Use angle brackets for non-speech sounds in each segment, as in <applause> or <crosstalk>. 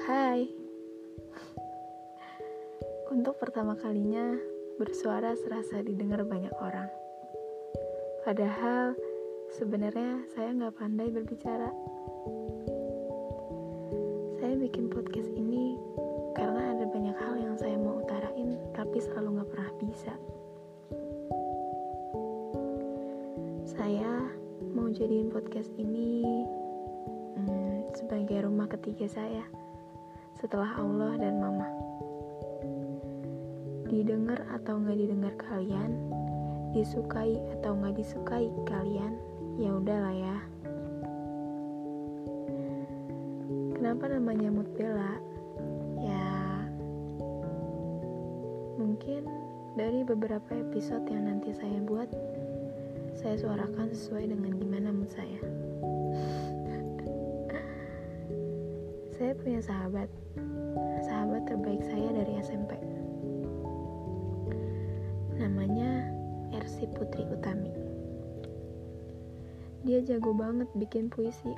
Hai. Untuk pertama kalinya bersuara serasa didengar banyak orang. Padahal sebenarnya saya nggak pandai berbicara. Saya bikin podcast ini karena ada banyak hal yang saya mau utarain tapi selalu nggak pernah bisa. Saya mau jadiin podcast ini hmm, sebagai rumah ketiga saya setelah Allah dan Mama didengar atau nggak didengar kalian, disukai atau nggak disukai kalian, ya udahlah ya. Kenapa namanya mood? Ya, mungkin dari beberapa episode yang nanti saya buat, saya suarakan sesuai dengan gimana mood saya. Saya punya sahabat, sahabat terbaik saya dari SMP namanya Ersi Putri Utami. Dia jago banget bikin puisi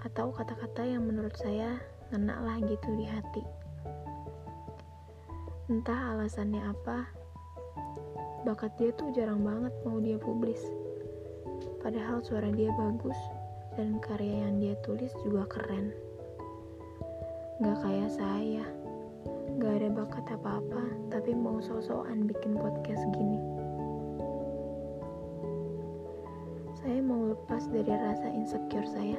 atau kata-kata yang menurut saya ngena lah gitu di hati. Entah alasannya apa, bakat dia tuh jarang banget mau dia publis. Padahal suara dia bagus dan karya yang dia tulis juga keren. Gak kayak saya Gak ada bakat apa-apa, tapi mau sosokan bikin podcast gini. Saya mau lepas dari rasa insecure saya.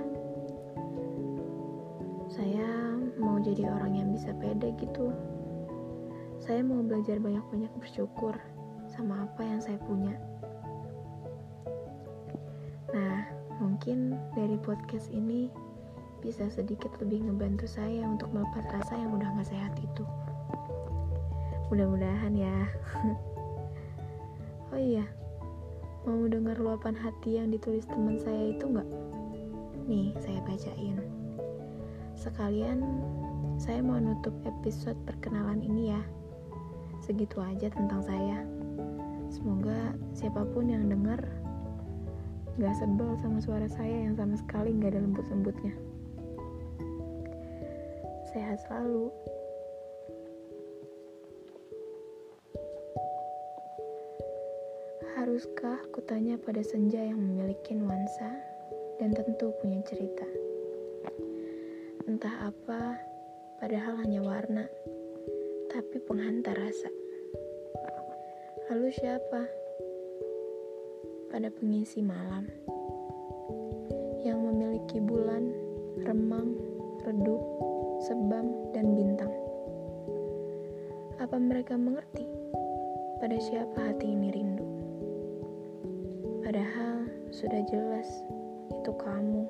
Saya mau jadi orang yang bisa pede gitu. Saya mau belajar banyak-banyak bersyukur sama apa yang saya punya. Nah, mungkin dari podcast ini bisa sedikit lebih ngebantu saya untuk melepas rasa yang udah gak sehat itu. Mudah-mudahan ya. <laughs> Oh iya mau dengar luapan hati yang ditulis teman saya itu nggak? Nih saya bacain. Sekalian saya mau nutup episode perkenalan ini ya. Segitu aja tentang saya. Semoga siapa pun yang dengar gak sebel sama suara saya yang sama sekali gak ada lembut-lembutnya sehat selalu Haruskah kutanya pada senja yang memiliki nuansa dan tentu punya cerita? Entah apa, padahal hanya warna, tapi penghantar rasa. Lalu siapa? Pada pengisi malam yang memiliki bulan, remang, redup, sebam, dan bintang. Apa mereka mengerti pada siapa hati ini rindu? Padahal sudah jelas itu kamu.